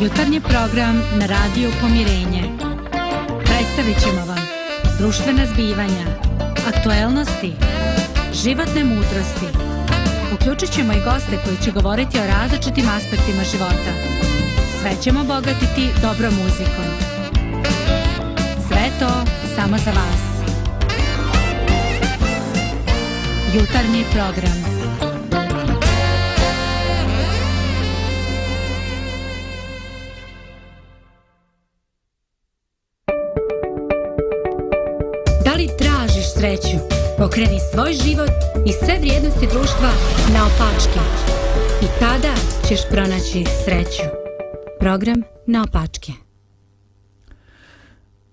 Jutarnji program na Radio Pomirenje. Predstavit ćemo vam društvena zbivanja, aktuelnosti, životne mudrosti. Uključit ćemo i goste koji će govoriti o različitim aspektima života. Sve ćemo bogatiti dobrom muzikom. Sve to samo za vas. Jutarnji program. Sreću? Pokreni svoj život i sve vrijednosti društva na opačke. I tada ćeš pronaći sreću. Program na opačke.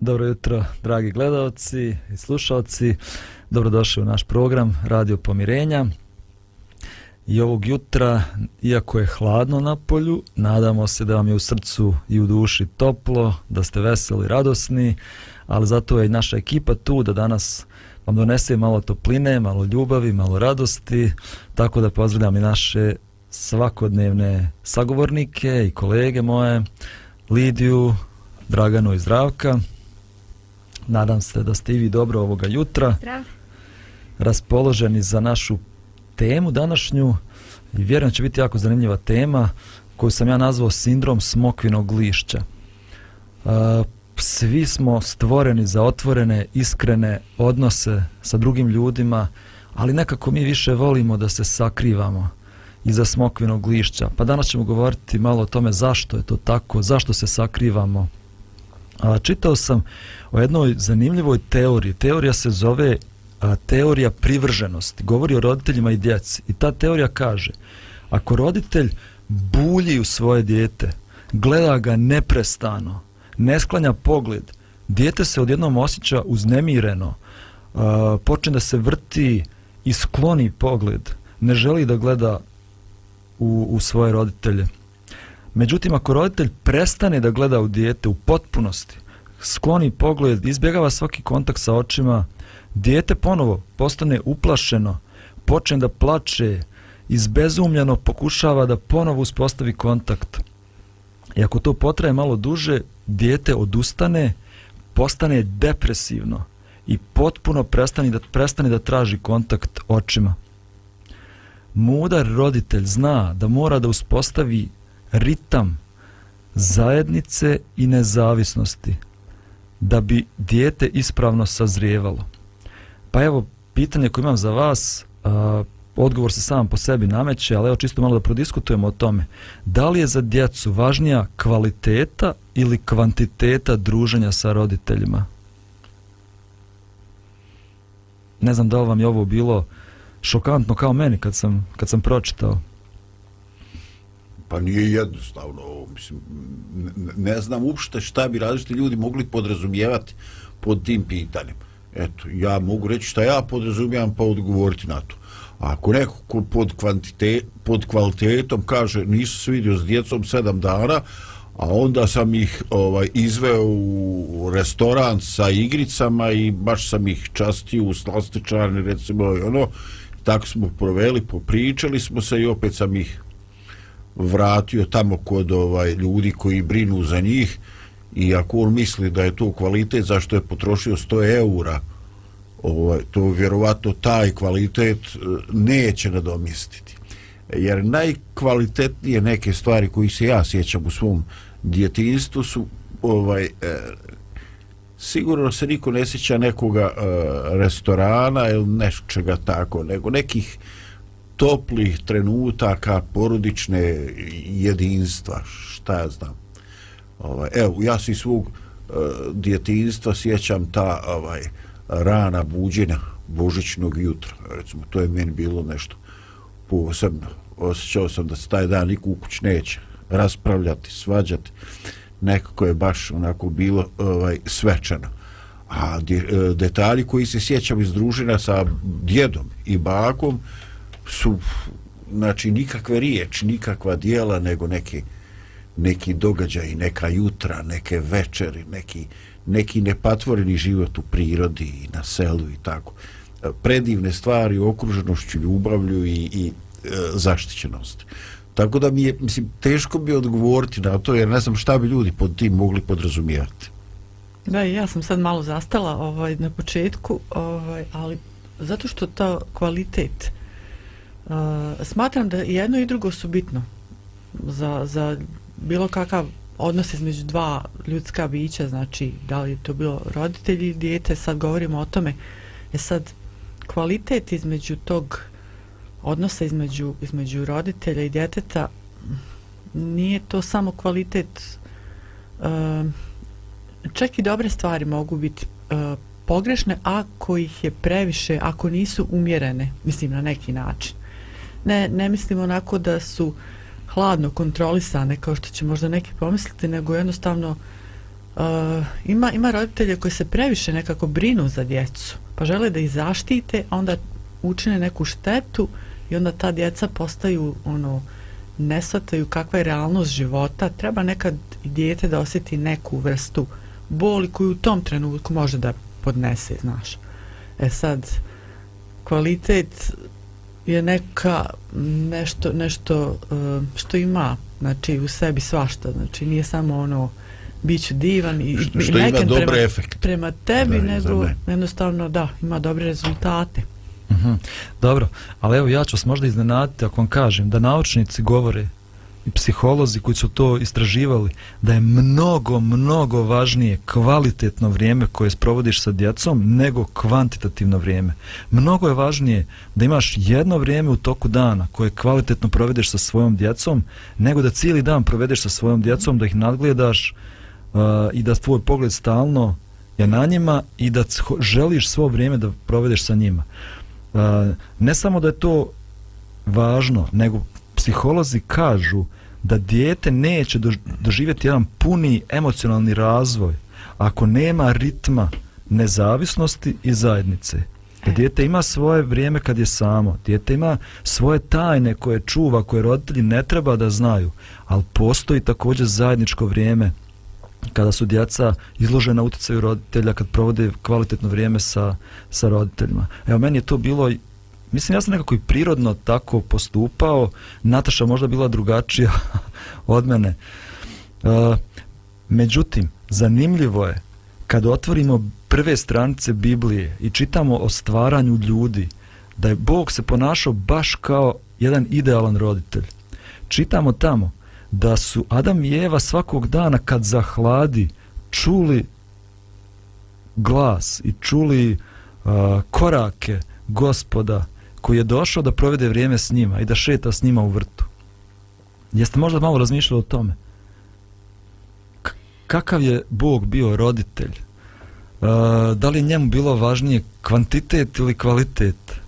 Dobro jutro, dragi gledalci i slušalci. Dobrodošli u naš program Radio Pomirenja. I ovog jutra, iako je hladno na polju, nadamo se da vam je u srcu i u duši toplo, da ste veseli, radosni, ali zato je i naša ekipa tu da danas vam donese malo topline, malo ljubavi, malo radosti, tako da pozdravljam i naše svakodnevne sagovornike i kolege moje, Lidiju, Draganu i Zdravka. Nadam se da ste i vi dobro ovoga jutra. Zdrav. Raspoloženi za našu temu današnju i vjerujem će biti jako zanimljiva tema koju sam ja nazvao sindrom smokvinog lišća. Uh, svi smo stvoreni za otvorene, iskrene odnose sa drugim ljudima, ali nekako mi više volimo da se sakrivamo iza smokvinog lišća. Pa danas ćemo govoriti malo o tome zašto je to tako, zašto se sakrivamo. A, čitao sam o jednoj zanimljivoj teoriji. Teorija se zove a, teorija privrženosti. Govori o roditeljima i djeci. I ta teorija kaže, ako roditelj bulji u svoje dijete, gleda ga neprestano, ne sklanja pogled, dijete se odjednom osjeća uznemireno, uh, počne da se vrti i skloni pogled, ne želi da gleda u, u svoje roditelje. Međutim, ako roditelj prestane da gleda u dijete u potpunosti, skloni pogled, izbjegava svaki kontakt sa očima, dijete ponovo postane uplašeno, počne da plače, izbezumljeno pokušava da ponovo uspostavi kontakt. I ako to potraje malo duže, dijete odustane, postane depresivno i potpuno prestane da, prestane da traži kontakt očima. Mudar roditelj zna da mora da uspostavi ritam zajednice i nezavisnosti da bi dijete ispravno sazrijevalo. Pa evo, pitanje koje imam za vas, a, odgovor se sam po sebi nameće, ali evo čisto malo da prodiskutujemo o tome. Da li je za djecu važnija kvaliteta ili kvantiteta druženja sa roditeljima? Ne znam da li vam je ovo bilo šokantno kao meni kad sam, kad sam pročitao. Pa nije jednostavno, mislim, ne, ne znam uopšte šta bi različiti ljudi mogli podrazumijevati pod tim pitanjem. Eto, ja mogu reći šta ja podrazumijem pa odgovoriti na to. A ako neko ko pod, kvantite, pod kvalitetom kaže nisu se vidio s djecom sedam dana, a onda sam ih ovaj izveo u restoran sa igricama i baš sam ih častio u slastičarni, recimo, ono, tako smo proveli, popričali smo se i opet sam ih vratio tamo kod ovaj ljudi koji brinu za njih i ako on misli da je to kvalitet zašto je potrošio 100 eura ovaj, to vjerovatno taj kvalitet e, neće nadomjestiti. Jer najkvalitetnije neke stvari koji se ja sjećam u svom djetinstvu su ovaj e, sigurno se niko ne sjeća nekoga e, restorana ili nečega tako nego nekih toplih trenutaka porodične jedinstva šta ja znam. Ovaj evo ja se svog uh, djetinstva sjećam ta ovaj rana buđenja božićnog jutra. Recimo to je meni bilo nešto posebno. Osjećao sam da se taj dan niko u kuć neće raspravljati, svađati. Nekako je baš onako bilo ovaj svečano. A de, detalji koji se sjećam iz družina sa djedom i bakom su znači nikakve riječi, nikakva dijela, nego neki, neki događaj, neka jutra, neke večeri, neki, neki nepatvoreni život u prirodi i na selu i tako. E, predivne stvari, okruženošću, ljubavlju i, i e, zaštićenosti. Tako da mi je, mislim, teško bi odgovoriti na to, jer ne znam šta bi ljudi pod tim mogli podrazumijevati. Da, ja sam sad malo zastala ovaj, na početku, ovaj, ali zato što ta kvalitet, uh, smatram da jedno i drugo su bitno za, za bilo kakav odnos između dva ljudska bića, znači da li je to bilo roditelji ili dijete, sad govorimo o tome, je sad kvalitet između tog odnosa između, između roditelja i djeteta nije to samo kvalitet uh, čak i dobre stvari mogu biti e, pogrešne ako ih je previše, ako nisu umjerene, mislim na neki način. Ne, ne mislim onako da su hladno kontrolisane kao što će možda neki pomisliti, nego jednostavno uh, ima, ima roditelje koji se previše nekako brinu za djecu, pa žele da ih zaštite, onda učine neku štetu i onda ta djeca postaju ono, ne shvataju kakva je realnost života, treba nekad i dijete da osjeti neku vrstu boli koju u tom trenutku može da podnese, znaš. E sad, kvalitet je neka nešto, nešto uh, što ima znači u sebi svašta, znači nije samo ono biću divan i, što, što ima dobre prema, efekt. prema tebi, da, nego jednostavno da, ima dobre rezultate. Uh mhm. -huh. Dobro, ali evo ja ću vas možda iznenaditi ako vam kažem da naučnici govore psiholozi koji su to istraživali da je mnogo, mnogo važnije kvalitetno vrijeme koje sprovodiš sa djecom nego kvantitativno vrijeme. Mnogo je važnije da imaš jedno vrijeme u toku dana koje kvalitetno provedeš sa svojom djecom nego da cijeli dan provedeš sa svojom djecom, da ih nadgledaš uh, i da tvoj pogled stalno je na njima i da želiš svo vrijeme da provedeš sa njima. Uh, ne samo da je to važno, nego psiholozi kažu da dijete neće doživjeti jedan puni emocionalni razvoj ako nema ritma nezavisnosti i zajednice. Da e. dijete ima svoje vrijeme kad je samo, dijete ima svoje tajne koje čuva, koje roditelji ne treba da znaju, ali postoji također zajedničko vrijeme kada su djeca izložena utjecaju roditelja, kad provode kvalitetno vrijeme sa, sa roditeljima. Evo, meni je to bilo Mislim, ja sam nekako i prirodno tako postupao. Nataša možda bila drugačija od mene. Uh, međutim, zanimljivo je kad otvorimo prve stranice Biblije i čitamo o stvaranju ljudi, da je Bog se ponašao baš kao jedan idealan roditelj. Čitamo tamo da su Adam i Eva svakog dana kad zahladi čuli glas i čuli uh, korake gospoda koji je došao da provede vrijeme s njima i da šeta s njima u vrtu. Jeste možda malo razmišljali o tome? K kakav je Bog bio roditelj? Uh, da li njemu bilo važnije kvantitet ili kvalitet?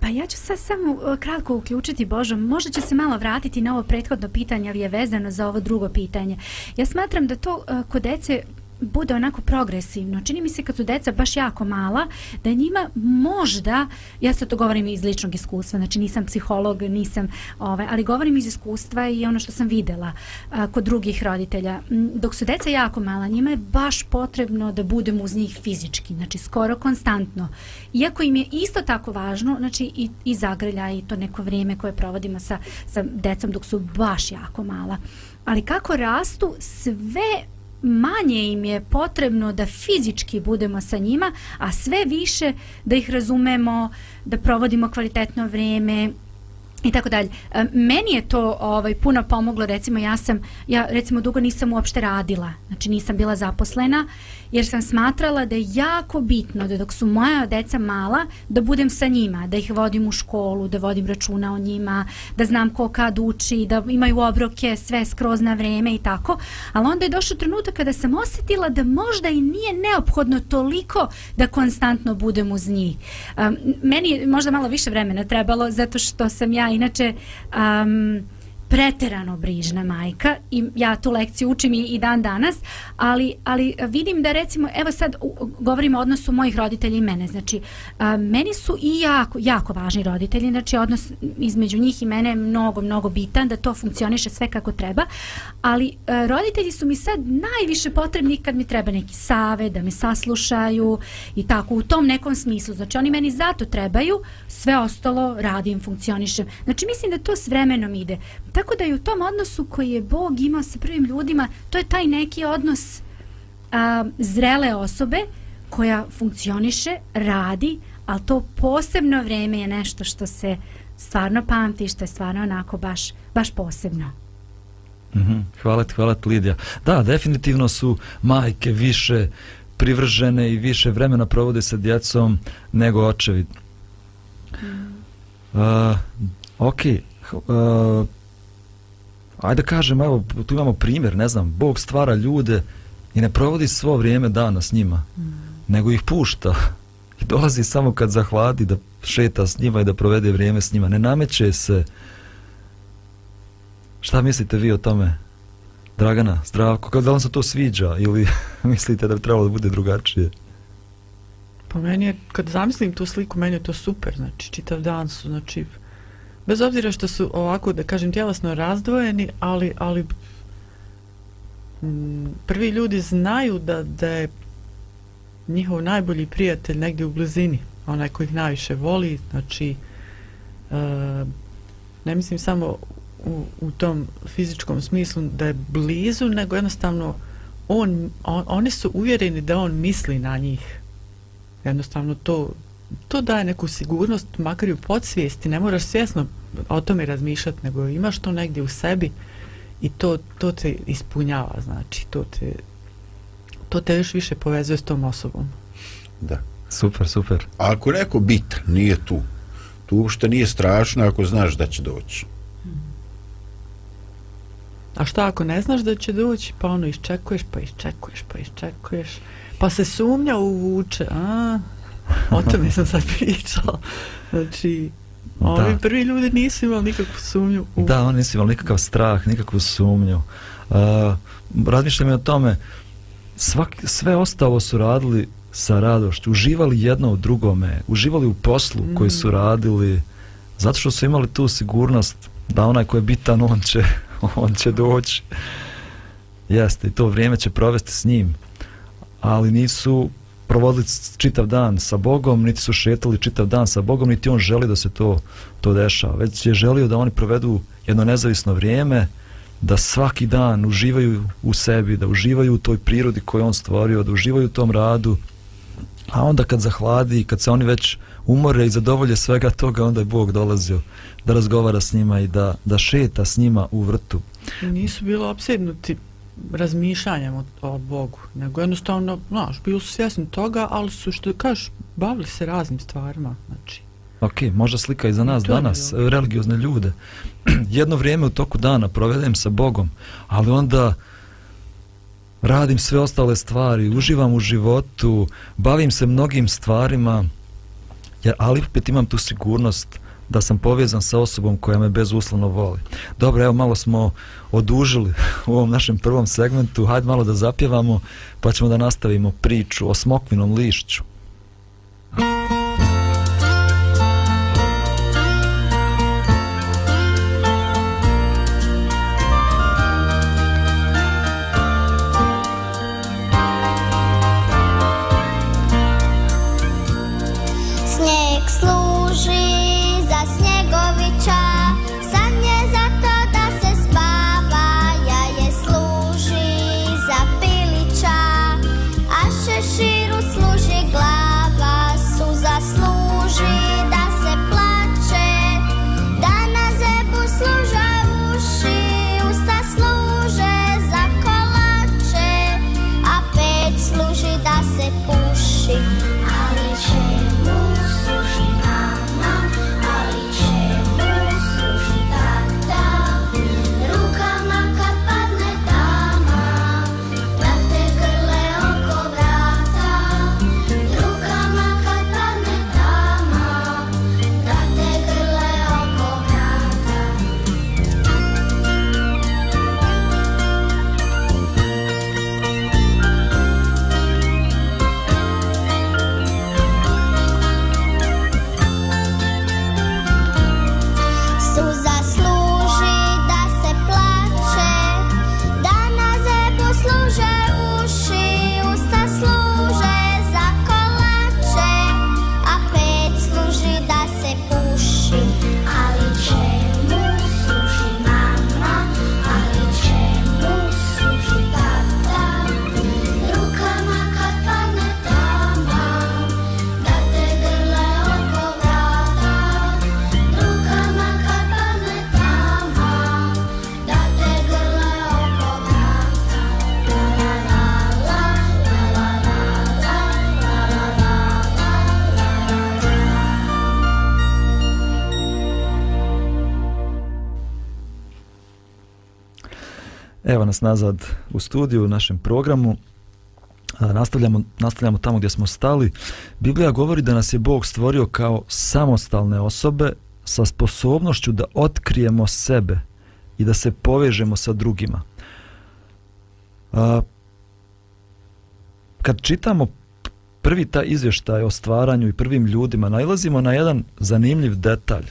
Pa ja ću sad samo uh, kratko uključiti Božo, možda će se malo vratiti na ovo prethodno pitanje, ali je vezano za ovo drugo pitanje. Ja smatram da to uh, kod dece bude onako progresivno. Čini mi se kad su deca baš jako mala, da njima možda, ja sad to govorim iz ličnog iskustva, znači nisam psiholog, nisam, ovaj, ali govorim iz iskustva i ono što sam videla a, kod drugih roditelja. Dok su deca jako mala, njima je baš potrebno da budemo uz njih fizički, znači skoro konstantno. Iako im je isto tako važno, znači i, i zagrlja i to neko vrijeme koje provodimo sa, sa decom dok su baš jako mala. Ali kako rastu, sve manje im je potrebno da fizički budemo sa njima, a sve više da ih razumemo, da provodimo kvalitetno vrijeme i tako dalje. E, meni je to ovaj puno pomoglo, recimo ja sam ja recimo dugo nisam uopšte radila. Znači nisam bila zaposlena jer sam smatrala da je jako bitno da dok su moja deca mala da budem sa njima, da ih vodim u školu, da vodim računa o njima, da znam ko kad uči, da imaju obroke sve skroz na vreme i tako. Ali onda je došao trenutak kada sam osjetila da možda i nije neophodno toliko da konstantno budem uz njih. Um, meni je možda malo više vremena trebalo zato što sam ja inače um, preterano brižna majka i ja tu lekciju učim i, dan danas, ali, ali vidim da recimo, evo sad govorimo o odnosu mojih roditelja i mene, znači a, meni su i jako, jako važni roditelji, znači odnos između njih i mene je mnogo, mnogo bitan da to funkcioniše sve kako treba, ali a, roditelji su mi sad najviše potrebni kad mi treba neki save, da me saslušaju i tako u tom nekom smislu, znači oni meni zato trebaju, sve ostalo radim, funkcionišem, znači mislim da to s vremenom ide, tako Tako da i u tom odnosu koji je Bog imao sa prvim ljudima, to je taj neki odnos a, zrele osobe koja funkcioniše, radi, ali to posebno vreme je nešto što se stvarno pamti, što je stvarno onako baš, baš posebno. Mm -hmm. Hvala ti, hvala ti Lidija. Da, definitivno su majke više privržene i više vremena provode sa djecom nego očevi. Mm. Uh, ok, uh, ajde kažem, evo, tu imamo primjer, ne znam, Bog stvara ljude i ne provodi svo vrijeme dana s njima, mm. nego ih pušta i dolazi samo kad zahladi da šeta s njima i da provede vrijeme s njima. Ne nameće se. Šta mislite vi o tome? Dragana, zdravko, kako da vam se to sviđa ili mislite da bi trebalo da bude drugačije? Po meni je, kad zamislim tu sliku, meni je to super, znači čitav dan su, znači bez obzira što su ovako, da kažem, tjelesno razdvojeni, ali, ali m, prvi ljudi znaju da, da je njihov najbolji prijatelj negdje u blizini, onaj koji ih najviše voli, znači e, ne mislim samo u, u tom fizičkom smislu da je blizu, nego jednostavno on, on, oni su uvjereni da on misli na njih. Jednostavno to, to daje neku sigurnost, makar i u podsvijesti, ne moraš svjesno o tome razmišljati, nego imaš to negdje u sebi i to, to te ispunjava, znači, to te, to te još više povezuje s tom osobom. Da. Super, super. A ako neko bit nije tu, tu uopšte nije strašno ako znaš da će doći. A šta ako ne znaš da će doći, pa ono iščekuješ, pa iščekuješ, pa iščekuješ, pa se sumnja uvuče, a? O tome sam sad pričala. Znači, ovi da. prvi ljudi nisu imali nikakvu sumnju. U... Da, oni nisu imali nikakav strah, nikakvu sumnju. Uh, razmišljam o tome, svak, sve ostalo su radili sa radošću, uživali jedno u drugome, uživali u poslu mm. koji su radili, zato što su imali tu sigurnost da onaj ko je bitan, on će, on će doći. Jeste, i to vrijeme će provesti s njim. Ali nisu provodili čitav dan sa Bogom, niti su šetali čitav dan sa Bogom, niti on želi da se to, to dešava. Već je želio da oni provedu jedno nezavisno vrijeme, da svaki dan uživaju u sebi, da uživaju u toj prirodi koju on stvorio, da uživaju u tom radu, a onda kad zahladi, kad se oni već umore i zadovolje svega toga, onda je Bog dolazio da razgovara s njima i da, da šeta s njima u vrtu. Nisu bilo obsednuti razmišljanjem o, o Bogu, nego jednostavno, znaš, bili su svjesni toga, ali su, što kažeš, bavili se raznim stvarima, znači. Ok, možda slika i za nas danas, religiozne ljude. Jedno vrijeme u toku dana provedem sa Bogom, ali onda radim sve ostale stvari, uživam u životu, bavim se mnogim stvarima, jer ali opet imam tu sigurnost da sam povezan sa osobom koja me bezuslovno voli. Dobro, evo malo smo odužili u ovom našem prvom segmentu, hajde malo da zapjevamo, pa ćemo da nastavimo priču o smokvinom lišću. širu Evo nas nazad u studiju u našem programu. A, Nastavljamo, nastavljamo tamo gdje smo stali. Biblija govori da nas je Bog stvorio kao samostalne osobe sa sposobnošću da otkrijemo sebe i da se povežemo sa drugima. A, kad čitamo prvi ta izvještaj o stvaranju i prvim ljudima, nailazimo na jedan zanimljiv detalj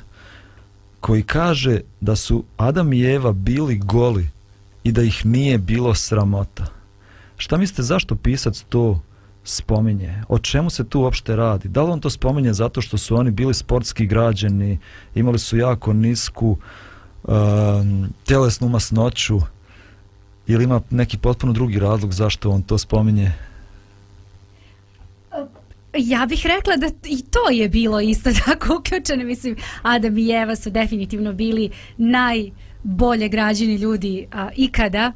koji kaže da su Adam i Eva bili goli i da ih nije bilo sramota. Šta mislite zašto pisac to spominje? O čemu se tu uopšte radi? Da li on to spominje zato što su oni bili sportski građeni, imali su jako nisku um, tjelesnu masnoću ili ima neki potpuno drugi razlog zašto on to spominje? Ja bih rekla da i to je bilo isto tako uključeno. Mislim, Adam i Eva su definitivno bili naj bolje građeni ljudi a, ikada.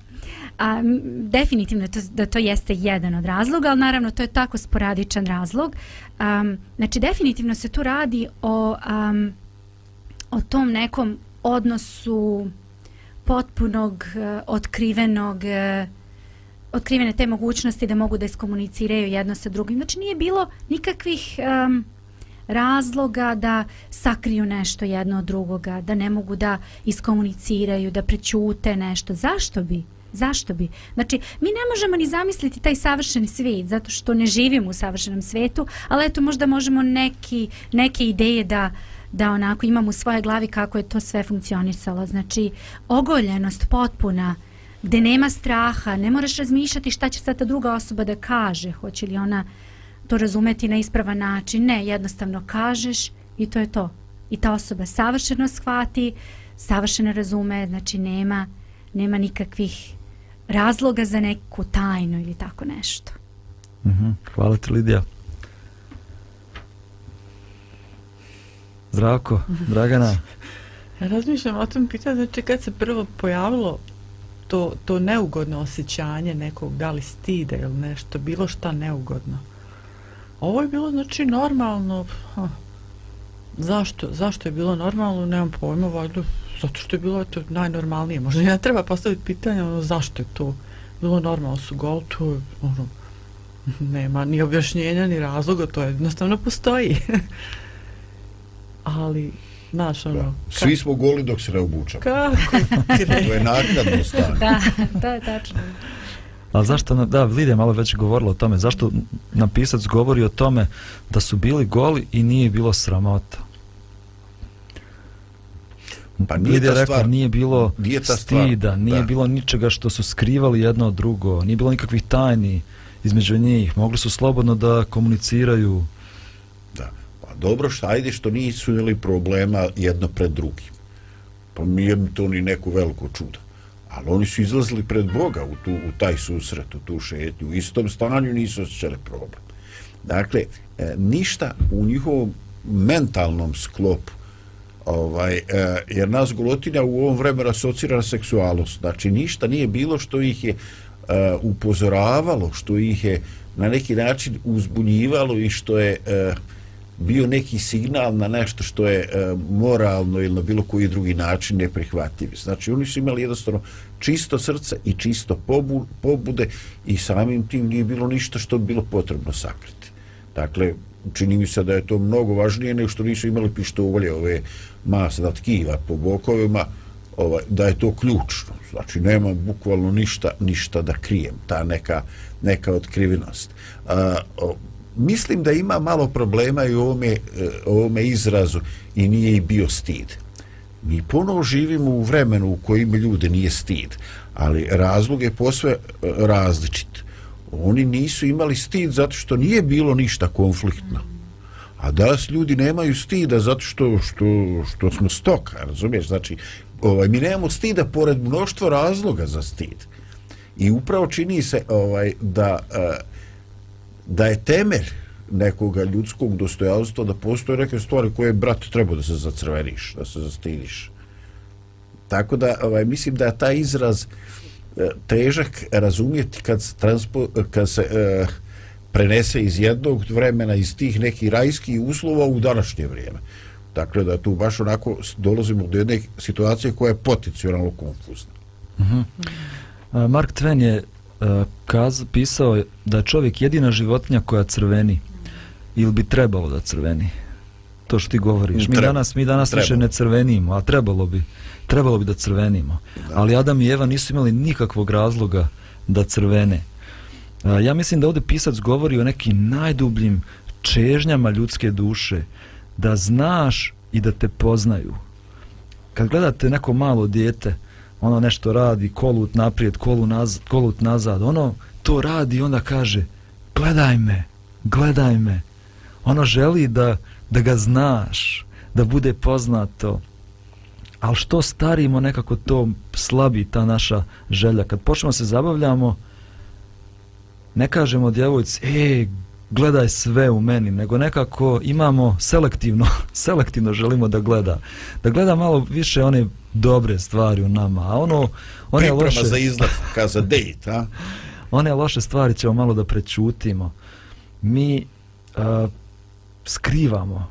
A, definitivno to, da to jeste jedan od razloga, ali naravno to je tako sporadičan razlog. Um, znači, definitivno se tu radi o, um, o tom nekom odnosu potpunog, uh, otkrivenog, uh, otkrivene te mogućnosti da mogu da iskomuniciraju jedno sa drugim. Znači nije bilo nikakvih um, razloga da sakriju nešto jedno od drugoga, da ne mogu da iskomuniciraju, da prećute nešto. Zašto bi? Zašto bi? Znači, mi ne možemo ni zamisliti taj savršeni svijet, zato što ne živimo u savršenom svijetu, ali eto možda možemo neki, neke ideje da da onako imamo u svojoj glavi kako je to sve funkcionisalo. Znači, ogoljenost potpuna, gde nema straha, ne moraš razmišljati šta će sad ta druga osoba da kaže, hoće li ona to razumeti na ispravan način, ne, jednostavno kažeš i to je to. I ta osoba savršeno shvati, savršeno razume, znači nema, nema nikakvih razloga za neku tajnu ili tako nešto. Mm -hmm. Hvala ti Lidija. Zdravko, Dragana. Ja razmišljam o tom pitanju, znači kad se prvo pojavilo to, to neugodno osjećanje nekog, da li stida ili nešto, bilo šta neugodno. Ovo je bilo, znači, normalno. Ha. Zašto? Zašto je bilo normalno? Nemam pojma, valjda. Zato što je bilo to najnormalnije. Možda ja treba postaviti pitanje, ono, zašto je to bilo normalno su gol, to je, ono, nema ni objašnjenja, ni razloga, to je jednostavno postoji. Ali, Znaš, ono... Da. Svi smo goli dok se ne obučamo. Kako? to je nakladno stanje. da, to je tačno. Ali zašto, da, Lidija malo već govorila o tome, zašto napisac govori o tome da su bili goli i nije bilo sramota? Pa nije Lidija rekla, stvar, nije bilo nije stida, nije da. bilo ničega što su skrivali jedno od drugo, nije bilo nikakvih tajni između njih, mogli su slobodno da komuniciraju. Da. Pa dobro, šta ajde što nisu imali problema jedno pred drugim. Pa nije mi to ni neku veliko čudo. Ali oni su izlazili pred Boga u, tu, u taj susret, u tu šetnju. U istom stanju nisu osjećali problem. Dakle, e, ništa u njihovom mentalnom sklopu ovaj, e, jer nas golotina u ovom vremenu asocira na seksualnost. Znači, ništa nije bilo što ih je e, upozoravalo, što ih je na neki način uzbunjivalo i što je e, bio neki signal na nešto što je e, moralno ili na bilo koji drugi način neprihvatljiv. Znači, oni su imali jednostavno čisto srce i čisto pobu, pobude i samim tim nije bilo ništa što bi bilo potrebno sakriti. Dakle, čini mi se da je to mnogo važnije nego što nisu imali pištolje ove masna tkiva po bokovima, ovaj, da je to ključno. Znači, nema bukvalno ništa, ništa da krijem, ta neka, neka otkrivenost. A, o, mislim da ima malo problema i u ovome, eh, ovome izrazu i nije i bio stid. Mi ponovo živimo u vremenu u kojim ljude nije stid, ali razlog je posve eh, različit. Oni nisu imali stid zato što nije bilo ništa konfliktno. A danas ljudi nemaju stida zato što, što, što smo stoka, razumiješ? Znači, ovaj, mi nemamo stida pored mnoštva razloga za stid. I upravo čini se ovaj, da, Uh, da je temelj nekoga ljudskog dostojanstva da postoje neke stvari koje, brat, treba da se zacrveniš, da se zastidiš. Tako da, ovaj, mislim da je taj izraz e, težak razumjeti kad se, transpo, kad se uh, prenese iz jednog vremena, iz tih nekih rajskih uslova u današnje vrijeme. Dakle, da tu baš onako dolazimo do jedne situacije koja je potencijalno konfuzna. Uh -huh. Mark Twain je kaz, pisao je da je čovjek jedina životinja koja crveni ili bi trebalo da crveni. To što ti govoriš. Mi Treba. danas, mi danas više ne crvenimo a trebalo bi trebalo bi da crvenimo. Da. ali Adam i Eva nisu imali nikakvog razloga da crvene. A, ja mislim da ovdje pisac govori o nekim najdubljim čežnjama ljudske duše da znaš i da te poznaju. Kad gledate neko malo dijete ono nešto radi kolut naprijed kolu nazad, kolut nazad. Ono to radi i onda kaže gledaj me gledaj me. Ono želi da, da ga znaš da bude poznato. Ali što starimo nekako to slabi ta naša želja. Kad počnemo se zabavljamo ne kažemo djevojci e gledaj sve u meni nego nekako imamo selektivno selektivno želimo da gleda. Da gleda malo više one dobre stvari u nama a ono one Priprema loše za izlaz, kao za dejt, a? one loše stvari ćemo malo da prećutimo mi uh, skrivamo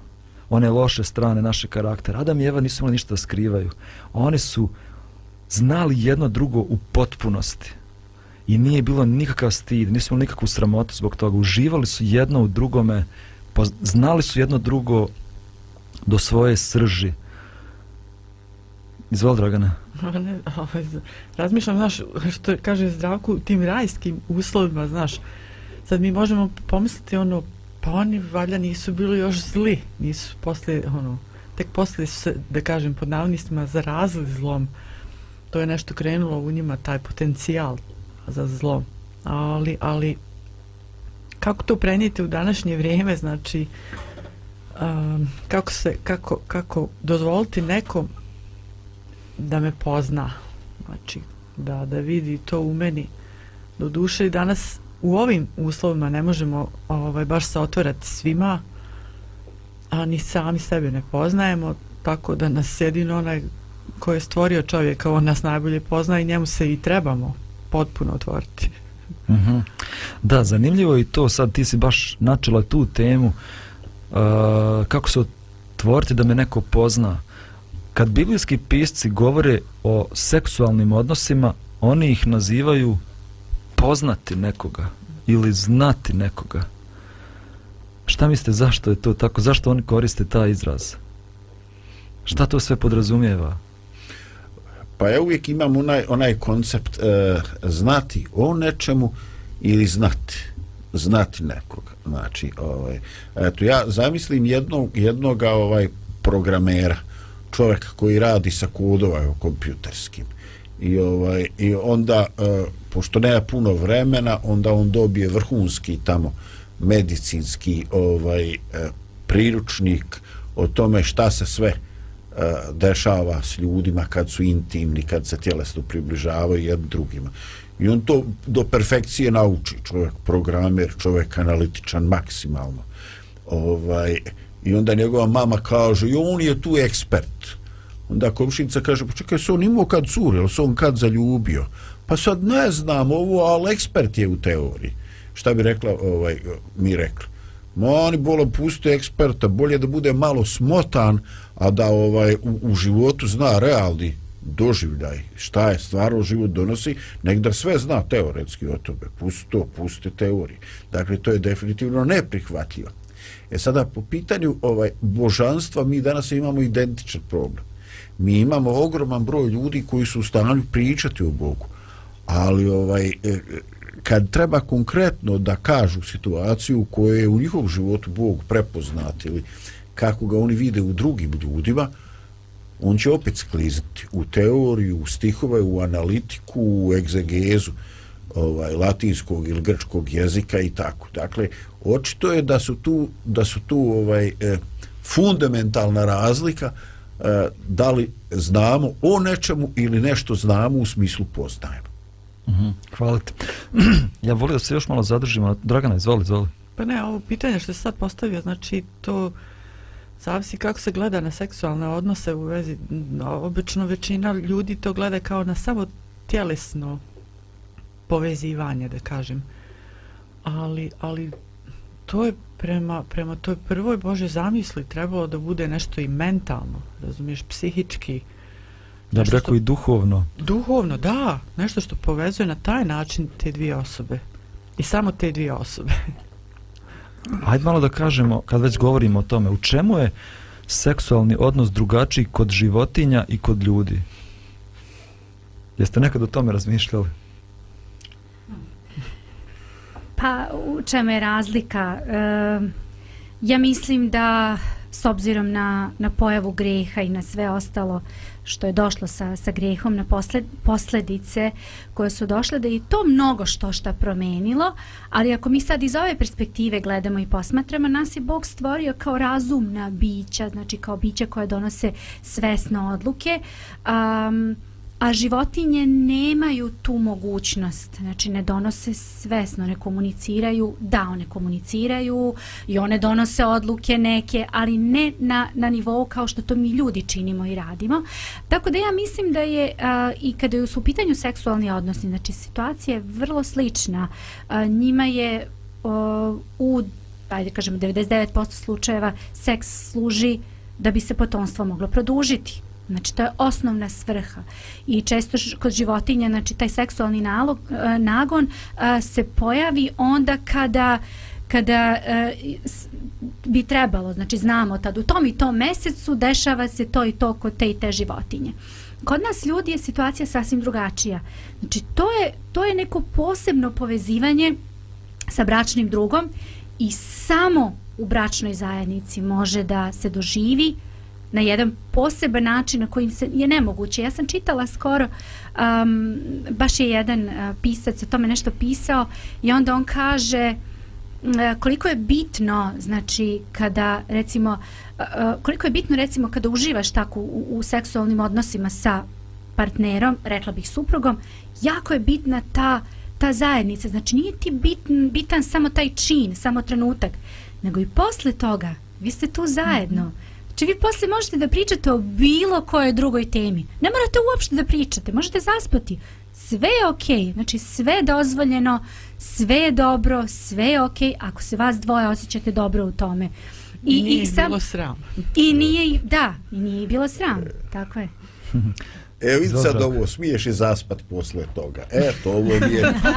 one loše strane naše karaktera. Adam i Eva nisu imali ništa da skrivaju. Oni su znali jedno drugo u potpunosti i nije bilo nikakav stid nisu imali nikakvu sramotu zbog toga. Uživali su jedno u drugome znali su jedno drugo do svoje srži. Izvoli Dragana ne, ovaj, razmišljam, znaš, što kaže zdravku, tim rajskim uslovima, znaš, sad mi možemo pomisliti ono, pa oni valjda nisu bili još zli, nisu posle, ono, tek posle su se, da kažem, pod navodnicima zarazili zlom, to je nešto krenulo u njima, taj potencijal za zlo, ali, ali, kako to prenijeti u današnje vrijeme, znači, um, kako se, kako, kako dozvoliti nekom da me pozna znači da, da vidi to u meni. Do duše i danas u ovim uslovima ne možemo ovaj, baš se otvorati svima a ni sami sebe ne poznajemo tako da nas jedino onaj ko je stvorio čovjeka on nas najbolje pozna i njemu se i trebamo potpuno otvoriti Mhm. Da, zanimljivo je i to, sad ti si baš načela tu temu, uh, kako se otvoriti da me neko pozna. Kad biblijski pisci govore o seksualnim odnosima, oni ih nazivaju poznati nekoga ili znati nekoga. Šta mislite, zašto je to tako? Zašto oni koriste taj izraz? Šta to sve podrazumijeva? Pa ja uvijek imam onaj, onaj koncept e, znati o nečemu ili znati znati nekoga. Znači, ovaj, eto, ja zamislim jednog, jednoga ovaj programera, čovjeka koji radi sa kodova kompjuterskim. I, ovaj, I onda, e, pošto nema puno vremena, onda on dobije vrhunski tamo medicinski ovaj e, priručnik o tome šta se sve e, Eh, dešava s ljudima kad su intimni, kad se tjelesno približavaju jednim drugima. I on to do perfekcije nauči, čovjek programer, čovjek analitičan maksimalno. Ovaj, I onda njegova mama kaže, jo, on je tu ekspert. Onda komšinica kaže, pa čekaj, se on imao kad cure, ili se on kad zaljubio? Pa sad ne znam ovo, ali ekspert je u teoriji. Šta bi rekla, ovaj, mi rekli? Ma oni bolo puste eksperta, bolje da bude malo smotan, a da ovaj u, u životu zna realni doživljaj, šta je stvarno život donosi, nek da sve zna teoretski o tome. Pusti to, pusti teorije. Dakle, to je definitivno neprihvatljivo. E sada, po pitanju ovaj božanstva, mi danas imamo identičan problem. Mi imamo ogroman broj ljudi koji su u stanju pričati o Bogu, ali ovaj e, kad treba konkretno da kažu situaciju u kojoj je u njihovom životu Bog prepoznat ili kako ga oni vide u drugim ljudima, on će opet sklizati u teoriju, u stihove, u analitiku, u egzegezu ovaj, latinskog ili grčkog jezika i tako. Dakle, očito je da su tu, da su tu ovaj, eh, fundamentalna razlika eh, da li znamo o nečemu ili nešto znamo u smislu poznajemo. Mhm, hvala ti. ja volio da se još malo zadržimo. Dragana, izvoli, izvoli. Pa ne, ovo pitanje što se sad postavio, znači to zavisi kako se gleda na seksualne odnose u vezi, no, obično većina ljudi to gleda kao na samo tjelesno povezivanje, da kažem. Ali, ali to je prema, prema toj prvoj Bože zamisli trebalo da bude nešto i mentalno, razumiješ, psihički, Ja bih rekao i duhovno. Duhovno, da. Nešto što povezuje na taj način te dvije osobe. I samo te dvije osobe. Ajde malo da kažemo, kad već govorimo o tome, u čemu je seksualni odnos drugačiji kod životinja i kod ljudi? Jeste nekad o tome razmišljali? Pa u čemu je razlika? E, ja mislim da s obzirom na, na pojavu greha i na sve ostalo što je došlo sa, sa grehom na posled, posledice koje su došle da je to mnogo što šta promenilo ali ako mi sad iz ove perspektive gledamo i posmatramo nas je Bog stvorio kao razumna bića znači kao bića koje donose svesno odluke um, a životinje nemaju tu mogućnost, znači ne donose svesno, ne komuniciraju, da one komuniciraju i one donose odluke neke, ali ne na, na nivou kao što to mi ljudi činimo i radimo. Tako da ja mislim da je a, i kada su u pitanju seksualni odnosi, znači situacija je vrlo slična. A, njima je a, u, ajde kažemo, 99% slučajeva seks služi da bi se potomstvo moglo produžiti Znači, to je osnovna svrha. I često kod životinja, znači, taj seksualni nalog, e, nagon e, se pojavi onda kada kada e, bi trebalo, znači znamo tad u tom i tom mesecu dešava se to i to kod te i te životinje. Kod nas ljudi je situacija sasvim drugačija. Znači to je, to je neko posebno povezivanje sa bračnim drugom i samo u bračnoj zajednici može da se doživi na jedan poseban način na kojim se je nemoguće. Ja sam čitala skoro, um, baš je jedan uh, pisac o tome nešto pisao i onda on kaže uh, koliko je bitno, znači, kada recimo, uh, uh koliko je bitno recimo kada uživaš tako u, u seksualnim odnosima sa partnerom, rekla bih suprugom, jako je bitna ta ta zajednica, znači nije ti bitan, bitan samo taj čin, samo trenutak, nego i posle toga, vi ste tu zajedno. Mm -hmm Znači vi posle možete da pričate o bilo kojoj drugoj temi. Ne morate uopšte da pričate, možete zaspati. Sve je okej, okay. znači sve je dozvoljeno, sve je dobro, sve je okej okay, ako se vas dvoje osjećate dobro u tome. I, nije i sam, bilo sram. I nije, da, i nije bilo sram, tako je. Evo vidi sad ovo, smiješ i zaspat posle toga. Eto, ovo je,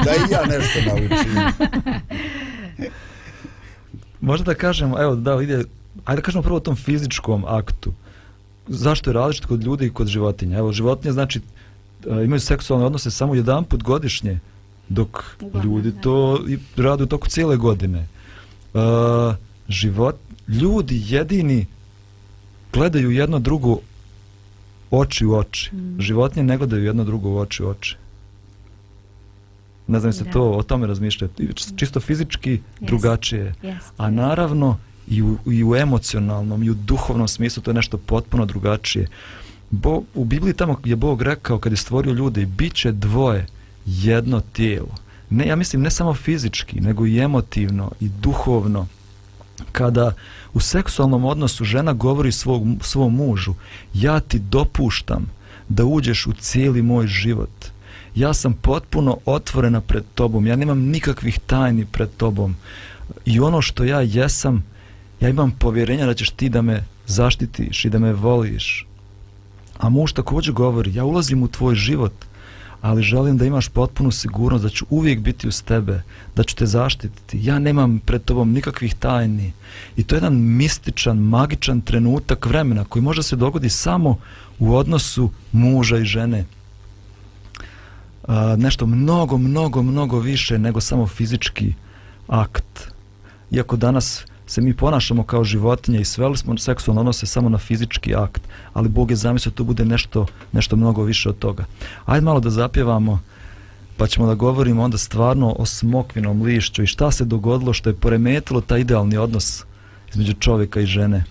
da i ja nešto naučim. Možda da kažemo, evo, da ide ajde da kažemo prvo o tom fizičkom aktu. Zašto je različit kod ljudi i kod životinja? Evo, životinje znači e, imaju seksualne odnose samo jedan put godišnje, dok Uglavnom, ljudi to i rade u toku cijele godine. Uh, život, ljudi jedini gledaju jedno drugo oči u oči. Mm. Životinje ne gledaju jedno drugo u oči u oči. Ne znam se to o tome razmišljaju. Čisto fizički yes. drugačije. Yes. A naravno, i u, i u emocionalnom i u duhovnom smislu to je nešto potpuno drugačije. Bo, u Bibliji tamo je Bog rekao kad je stvorio ljude bit će dvoje jedno tijelo. Ne, ja mislim ne samo fizički, nego i emotivno i duhovno. Kada u seksualnom odnosu žena govori svog, svom mužu ja ti dopuštam da uđeš u cijeli moj život. Ja sam potpuno otvorena pred tobom. Ja nemam nikakvih tajni pred tobom. I ono što ja jesam, ja imam povjerenja da ćeš ti da me zaštitiš i da me voliš. A muž također govori, ja ulazim u tvoj život, ali želim da imaš potpunu sigurnost da ću uvijek biti uz tebe, da ću te zaštititi. Ja nemam pred tobom nikakvih tajni. I to je jedan mističan, magičan trenutak vremena koji može se dogodi samo u odnosu muža i žene. A, nešto mnogo, mnogo, mnogo više nego samo fizički akt. Iako danas se mi ponašamo kao životinje i sveli smo seksualno odnose samo na fizički akt, ali Bog je zamislio to bude nešto, nešto mnogo više od toga. Ajde malo da zapjevamo, pa ćemo da govorimo onda stvarno o smokvinom lišću i šta se dogodilo što je poremetilo taj idealni odnos između čovjeka i žene.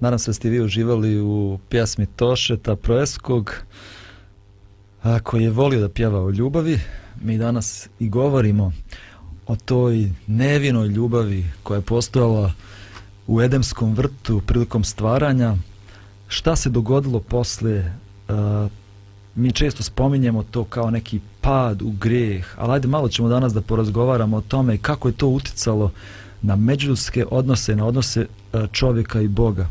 Nadam se da ste vi uživali u pjesmi Tošeta Proeskog a, koji je volio da pjeva o ljubavi. Mi danas i govorimo o toj nevinoj ljubavi koja je postojala u Edemskom vrtu prilikom stvaranja. Šta se dogodilo posle? A, mi često spominjemo to kao neki pad u greh, ali ajde malo ćemo danas da porazgovaramo o tome kako je to uticalo na međuljudske odnose, na odnose čovjeka i Boga.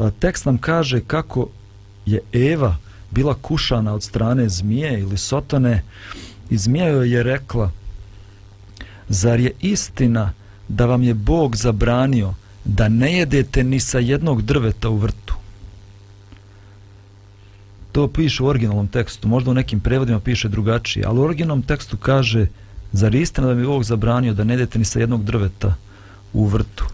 A, Tekst nam kaže kako je Eva bila kušana od strane zmije ili sotone i zmija joj je rekla zar je istina da vam je Bog zabranio da ne jedete ni sa jednog drveta u vrtu? To piše u originalnom tekstu, možda u nekim prevodima piše drugačije, ali u originalnom tekstu kaže zar je istina da mi je Bog zabranio da ne jedete ni sa jednog drveta u vrtu?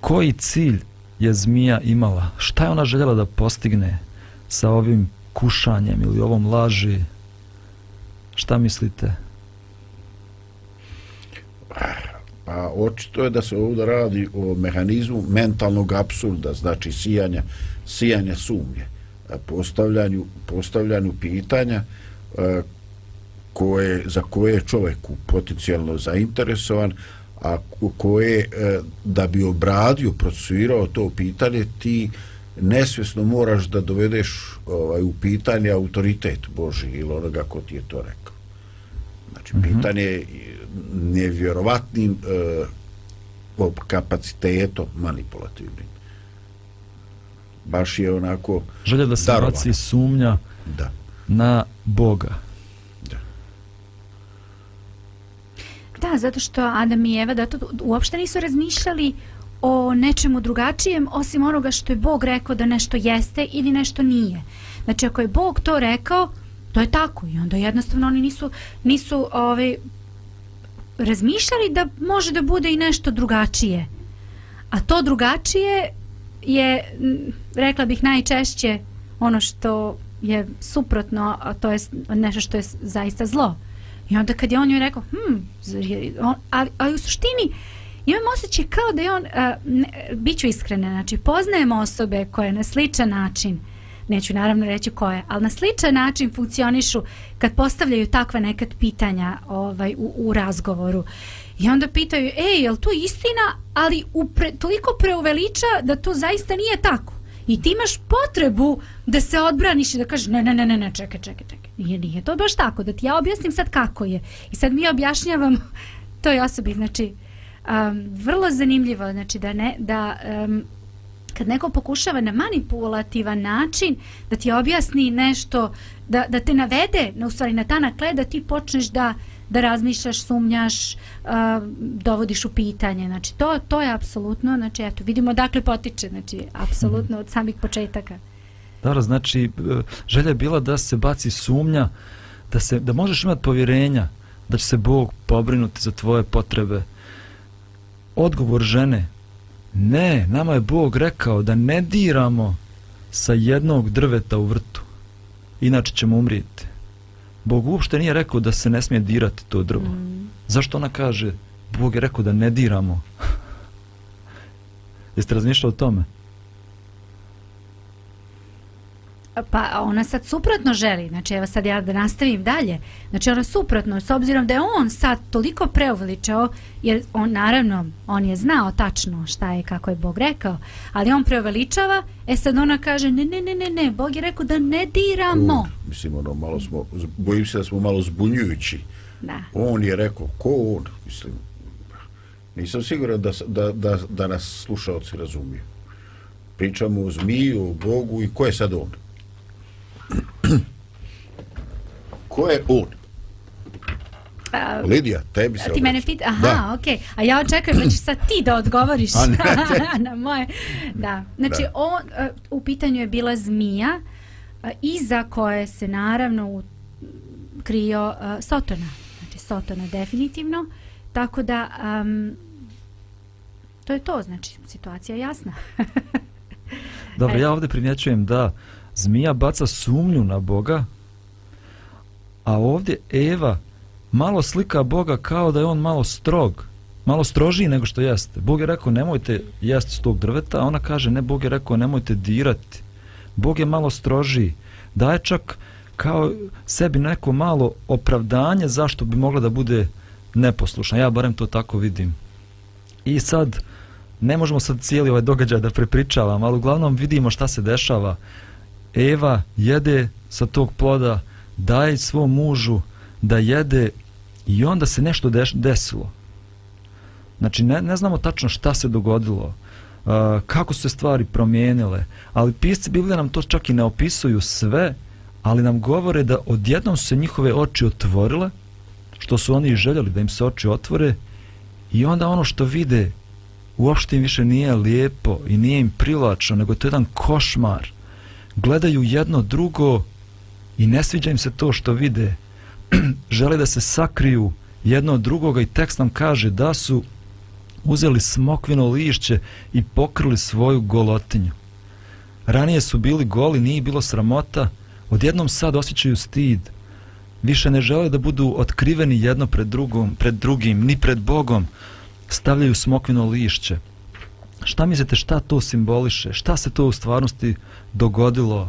Koji cilj je zmija imala? Šta je ona željela da postigne sa ovim kušanjem ili ovom laži? Šta mislite? Pa očito je da se ovdje radi o mehanizmu mentalnog absurda, znači sijanja, sijanja sumnje, postavljanju, postavljanju pitanja e, koje, za koje je čovjek potencijalno zainteresovan, a koje a, da bi obradio, procesuirao to pitanje, ti nesvjesno moraš da dovedeš ovaj, u pitanje autoritet Boži ili onoga ko ti je to rekao. Znači, Mhm. pitanje je nevjerovatnim e, kapacitetom manipulativnim. Baš je onako Želja da se darovan. baci sumnja Da, na Boga. Da, zato što Adam i Eva da to uopšte nisu razmišljali o nečemu drugačijem osim onoga što je Bog rekao da nešto jeste ili nešto nije. Znači ako je Bog to rekao, to je tako i onda jednostavno oni nisu nisu ovaj razmišljali da može da bude i nešto drugačije. A to drugačije je rekla bih najčešće ono što je suprotno, a to je nešto što je zaista zlo. I onda kad je on joj rekao, hm, on, ali, ali u suštini imam osjećaj kao da je on, a, ne, bit ću iskrena, znači poznajem osobe koje na sličan način, neću naravno reći koje, ali na sličan način funkcionišu kad postavljaju takva nekad pitanja ovaj, u, u razgovoru. I onda pitaju, ej, je li to istina, ali upre, toliko preuveliča da to zaista nije tako. I ti imaš potrebu da se odbraniš i da kažeš ne, ne, ne, ne, ne, čekaj, čekaj, čekaj. Nije, nije to baš tako, da ti ja objasnim sad kako je. I sad mi objašnjavam toj osobi, znači, um, vrlo zanimljivo, znači da ne, da um, kad neko pokušava na manipulativan način da ti objasni nešto, da, da te navede, na, u stvari na tanak led, da ti počneš da da razmišljaš, sumnjaš, uh, dovodiš u pitanje. Znači, to, to je apsolutno, znači, eto, vidimo dakle potiče, znači, apsolutno od samih početaka. Dobro, znači, e, želja je bila da se baci sumnja, da, se, da možeš imati povjerenja, da će se Bog pobrinuti za tvoje potrebe. Odgovor žene, ne, nama je Bog rekao da ne diramo sa jednog drveta u vrtu, inače ćemo umrijeti. Bog uopšte nije rekao da se ne smije dirati to drvo. Mm. Zašto ona kaže, Bog je rekao da ne diramo? Jeste razmišljali o tome? Pa ona sad suprotno želi, znači evo sad ja da nastavim dalje, znači ona suprotno, s obzirom da je on sad toliko preuveličao, jer on naravno, on je znao tačno šta je, kako je Bog rekao, ali on preuveličava, e sad ona kaže, ne, ne, ne, ne, ne, Bog je rekao da ne diramo. On, mislim, ono, malo smo, bojim se da smo malo zbunjujući. Da. On je rekao, ko on? Mislim, nisam siguran da, da, da, da nas slušalci razumiju. Pričamo o zmiju, o Bogu i ko je sad on? Ko je on? A, Lidija, tebi se ti mene obraćam. pita, aha, okej. A ja očekujem da ćeš sad ti da odgovoriš A ne, na moje. Da. Znači, Da. on, e, u pitanju je bila zmija, e, iza koje se naravno u, krio e, Sotona. Znači, Sotona definitivno. Tako da, um, to je to, znači, situacija je jasna. Dobro, ja ovdje primjećujem da zmija baca sumnju na Boga, a ovdje Eva malo slika Boga kao da je on malo strog, malo strožiji nego što jeste. Bog je rekao nemojte jesti s tog drveta, a ona kaže ne, Bog je rekao nemojte dirati. Bog je malo strožiji. Daje čak kao sebi neko malo opravdanje zašto bi mogla da bude neposlušna. Ja barem to tako vidim. I sad, ne možemo sad cijeli ovaj događaj da prepričavam, ali uglavnom vidimo šta se dešava. Eva jede sa tog ploda, daje svom mužu da jede i onda se nešto deš, desilo. Znači, ne, ne znamo tačno šta se dogodilo, uh, kako su se stvari promijenile, ali pisci Biblije nam to čak i ne opisuju sve, ali nam govore da odjednom su se njihove oči otvorile, što su oni i željeli da im se oči otvore, i onda ono što vide uopšte im više nije lijepo i nije im privlačno, nego to je jedan košmar. Gledaju jedno drugo i ne sviđa im se to što vide. Žele da se sakriju jedno od drugoga i tekst nam kaže da su uzeli smokvino lišće i pokrili svoju golotinju. Ranije su bili goli, nije bilo sramota, odjednom sad osjećaju stid. Više ne žele da budu otkriveni jedno pred drugom, pred drugim, ni pred Bogom, stavljaju smokvino lišće. Šta mislite šta to simboliše? Šta se to u stvarnosti dogodilo?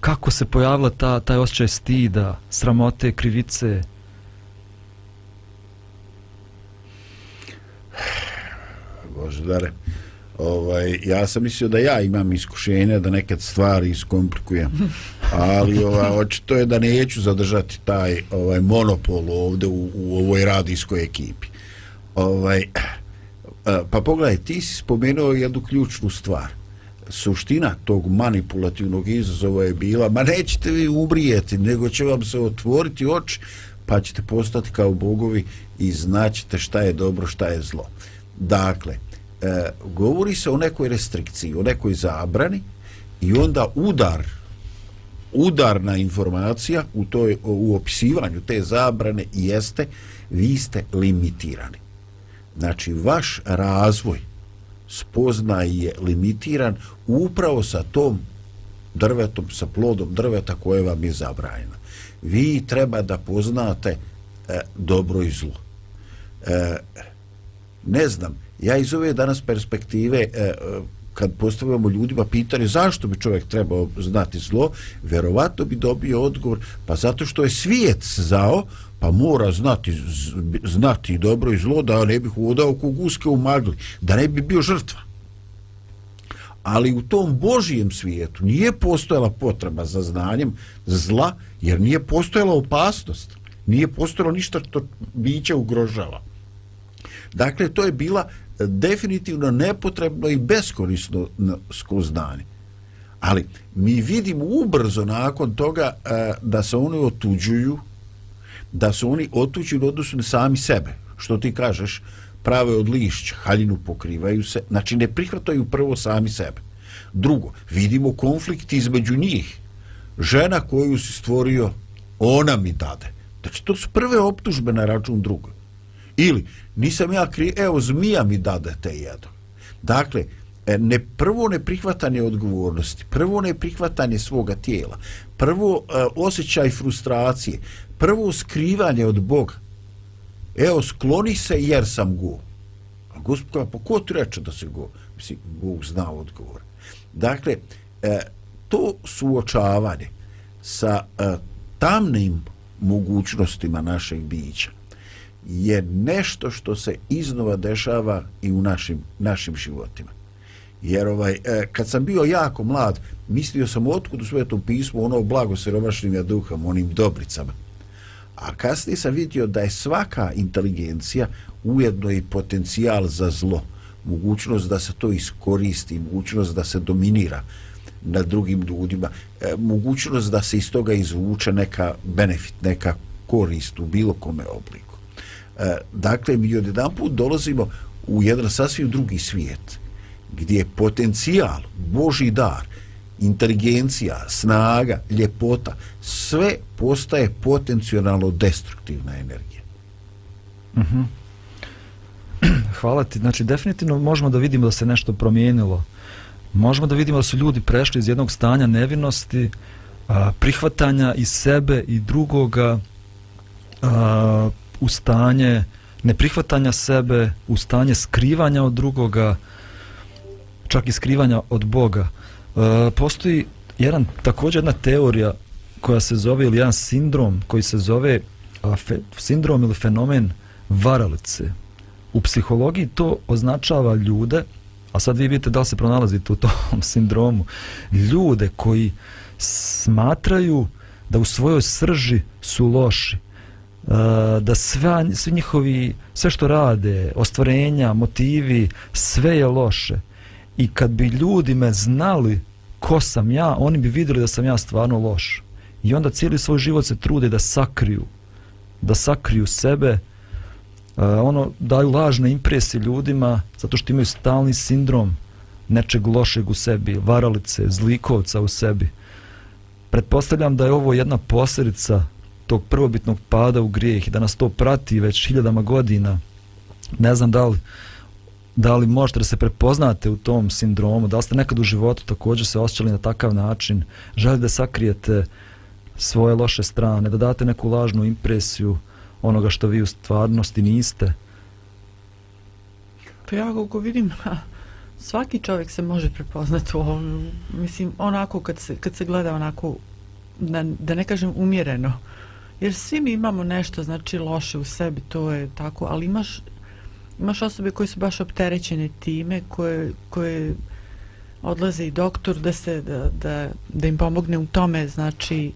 Kako se pojavila ta, taj osjećaj stida, sramote, krivice? Bože dare. Ovaj, ja sam mislio da ja imam iskušenja da nekad stvari iskomplikujem, ali ovaj, očito je da neću zadržati taj ovaj monopol ovde u, u ovoj radijskoj ekipi. Ovaj, E, pa pogledaj, ti si spomenuo jednu ključnu stvar. Suština tog manipulativnog izazova je bila, ma nećete vi ubrijeti, nego će vam se otvoriti oči, pa ćete postati kao bogovi i znaćete šta je dobro, šta je zlo. Dakle, e, govori se o nekoj restrikciji, o nekoj zabrani i onda udar udarna informacija u toj u opisivanju te zabrane jeste vi ste limitirani. Znači vaš razvoj spoznaj je limitiran upravo sa tom drvetom, sa plodom drveta koje vam je zabranjeno. Vi treba da poznate e, dobro i zlo. E, ne znam, ja iz ove danas perspektive e, kad postavljamo ljudima pitanje zašto bi čovjek trebao znati zlo, verovatno bi dobio odgovor, pa zato što je svijet zao, pa mora znati, znati dobro i zlo da ne bi hodao ko guske u magli, da ne bi bio žrtva. Ali u tom Božijem svijetu nije postojala potreba za znanjem zla, jer nije postojala opasnost. Nije postojalo ništa što biće ugrožava. Dakle, to je bila e, definitivno nepotrebno i beskorisno skoznanje. Ali mi vidimo ubrzo nakon toga e, da se oni otuđuju, da su oni otuđuju u odnosu na sami sebe. Što ti kažeš, prave od lišća, haljinu pokrivaju se, znači ne prihvataju prvo sami sebe. Drugo, vidimo konflikt između njih. Žena koju si stvorio, ona mi dade. Znači, to su prve optužbe na račun druga. Ili, nisam ja kriv, evo, zmija mi dade te jedu. Dakle, e, ne, prvo ne prihvatanje odgovornosti, prvo ne prihvatanje svoga tijela, prvo e, osjećaj frustracije, prvo skrivanje od Boga. Evo, skloni se jer sam go. A gospod, pa ko ti reče da se go? Mislim, Bog zna odgovor. Dakle, e, to suočavanje sa e, tamnim mogućnostima našeg bića, je nešto što se iznova dešava i u našim, našim životima. Jer ovaj, e, kad sam bio jako mlad, mislio sam otkud u svetom pismu ono blago siromašnim ja duham, onim dobricama. A kasnije sam vidio da je svaka inteligencija ujedno i potencijal za zlo. Mogućnost da se to iskoristi, mogućnost da se dominira na drugim ljudima, e, mogućnost da se iz toga izvuče neka benefit, neka korist u bilo kome obliku. E, dakle, mi od jedan put dolazimo u jedan sasvim drugi svijet, gdje je potencijal, Boži dar, inteligencija, snaga, ljepota, sve postaje potencijalno destruktivna energija. Mm -hmm. Hvala ti. Znači, definitivno možemo da vidimo da se nešto promijenilo. Možemo da vidimo da su ljudi prešli iz jednog stanja nevinosti, a, prihvatanja i sebe i drugoga, a, u stanje neprihvatanja sebe, u stanje skrivanja od drugoga, čak i skrivanja od Boga. E, postoji jedan, također jedna teorija koja se zove, ili jedan sindrom koji se zove a, fe, sindrom ili fenomen varalice. U psihologiji to označava ljude, a sad vi vidite da li se pronalazite u tom sindromu, ljude koji smatraju da u svojoj srži su loši, e, da sve, sve njihovi, sve što rade, ostvarenja, motivi, sve je loše. I kad bi ljudi me znali ko sam ja, oni bi vidjeli da sam ja stvarno loš. I onda cijeli svoj život se trude da sakriju, da sakriju sebe, uh, ono, daju lažne impresije ljudima, zato što imaju stalni sindrom nečeg lošeg u sebi, varalice, zlikovca u sebi. Pretpostavljam da je ovo jedna posljedica tog prvobitnog pada u grijeh i da nas to prati već hiljadama godina. Ne znam da li, da li možete da se prepoznate u tom sindromu, da li ste nekad u životu također se osjećali na takav način, želite da sakrijete svoje loše strane, da date neku lažnu impresiju onoga što vi u stvarnosti niste. Pa ja koliko vidim, svaki čovjek se može prepoznati u ovom, mislim, onako kad se, kad se gleda onako, da, da ne kažem umjereno, jer svi mi imamo nešto znači loše u sebi to je tako ali imaš imaš osobe koje su baš opterećene time, koje, koje odlaze i doktor da se da, da, da im pomogne u tome, znači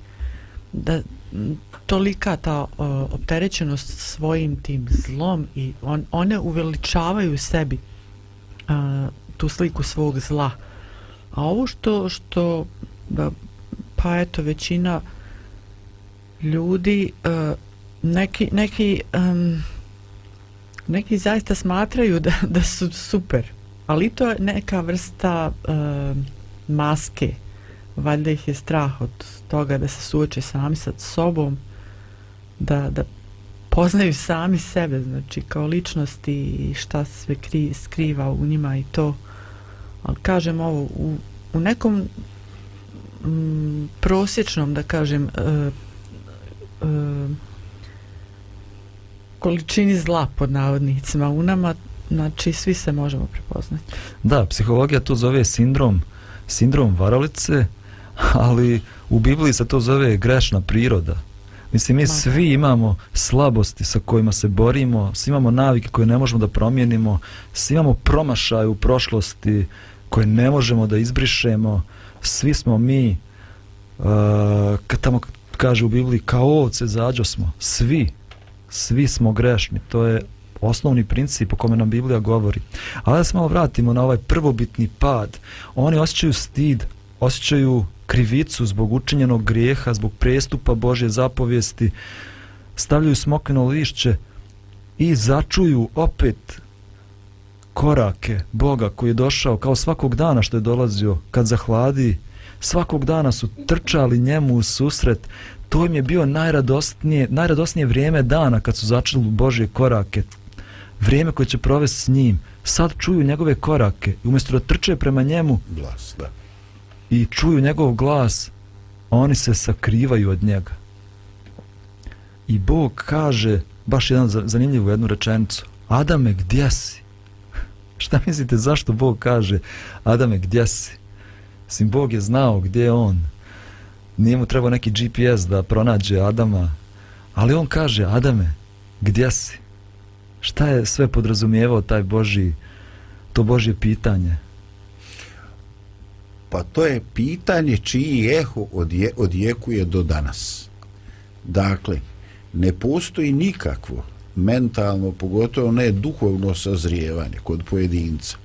da tolika ta o, opterećenost svojim tim zlom i on, one uveličavaju sebi a, tu sliku svog zla. A ovo što što da, pa eto većina ljudi a, neki neki um, neki zaista smatraju da, da su super ali to je neka vrsta uh, maske. Valjda ih je strah od toga da se suoče sami sa sobom da, da poznaju sami sebe znači kao ličnosti i šta sve kri, skriva u njima i to. Ali kažem ovo u, u nekom m, prosječnom da kažem e, e, količini zla pod navodnicima u nama znači svi se možemo prepoznati. Da, psihologija to zove sindrom, sindrom varalice, ali u Bibliji se to zove grešna priroda. Mislim, mi svi imamo slabosti sa kojima se borimo, svi imamo navike koje ne možemo da promijenimo, svi imamo promašaj u prošlosti koje ne možemo da izbrišemo, svi smo mi, uh, kad tamo kaže u Bibliji, kao ovce zađo smo, svi, svi smo grešni, to je osnovni princip o kome nam Biblija govori. Ali da se malo vratimo na ovaj prvobitni pad. Oni osjećaju stid, osjećaju krivicu zbog učinjenog grijeha, zbog prestupa Božje zapovijesti, stavljaju smokvino lišće i začuju opet korake Boga koji je došao kao svakog dana što je dolazio kad zahladi svakog dana su trčali njemu u susret to im je bio najradosnije, najradosnije vrijeme dana kad su začuli Božje korake vrijeme koje će provesti s njim sad čuju njegove korake i umjesto da trče prema njemu Glas, da. i čuju njegov glas, oni se sakrivaju od njega. I Bog kaže, baš jedan za- zanimljivu jednu rečenicu, Adame, gdje si? Šta mislite, zašto Bog kaže, Adame, gdje si? Sim, Bog je znao gdje je on. Nije mu trebao neki GPS da pronađe Adama, ali on kaže, Adame, gdje si? Šta je sve podrazumijevao taj Boži, to Božje pitanje? Pa to je pitanje čiji eho odje, odjekuje do danas. Dakle, ne postoji nikakvo mentalno, pogotovo ne duhovno sazrijevanje kod pojedinca,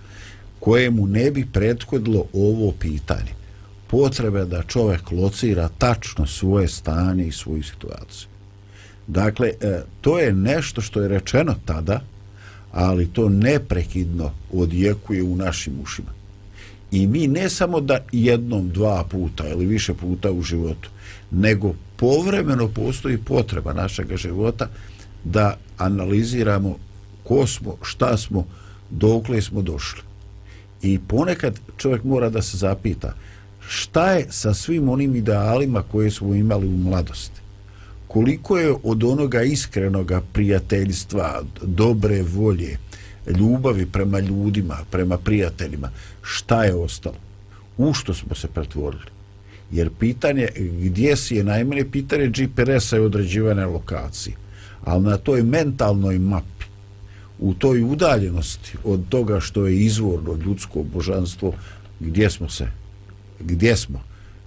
kojemu ne bi prethodilo ovo pitanje. Potrebe da čovjek locira tačno svoje stanje i svoju situaciju. Dakle, e, to je nešto što je rečeno tada, ali to neprekidno odjekuje u našim ušima. I mi ne samo da jednom, dva puta ili više puta u životu, nego povremeno postoji potreba našeg života da analiziramo ko smo, šta smo, dokle smo došli. I ponekad čovjek mora da se zapita šta je sa svim onim idealima koje smo imali u mladosti. Koliko je od onoga iskrenoga prijateljstva, dobre volje, ljubavi prema ljudima, prema prijateljima, šta je ostalo? U što smo se pretvorili? Jer pitanje gdje si je najmanje pitanje GPS-a i određivane lokacije. Ali na toj mentalnoj mapi, u toj udaljenosti od toga što je izvorno ljudsko božanstvo, gdje smo se, gdje smo,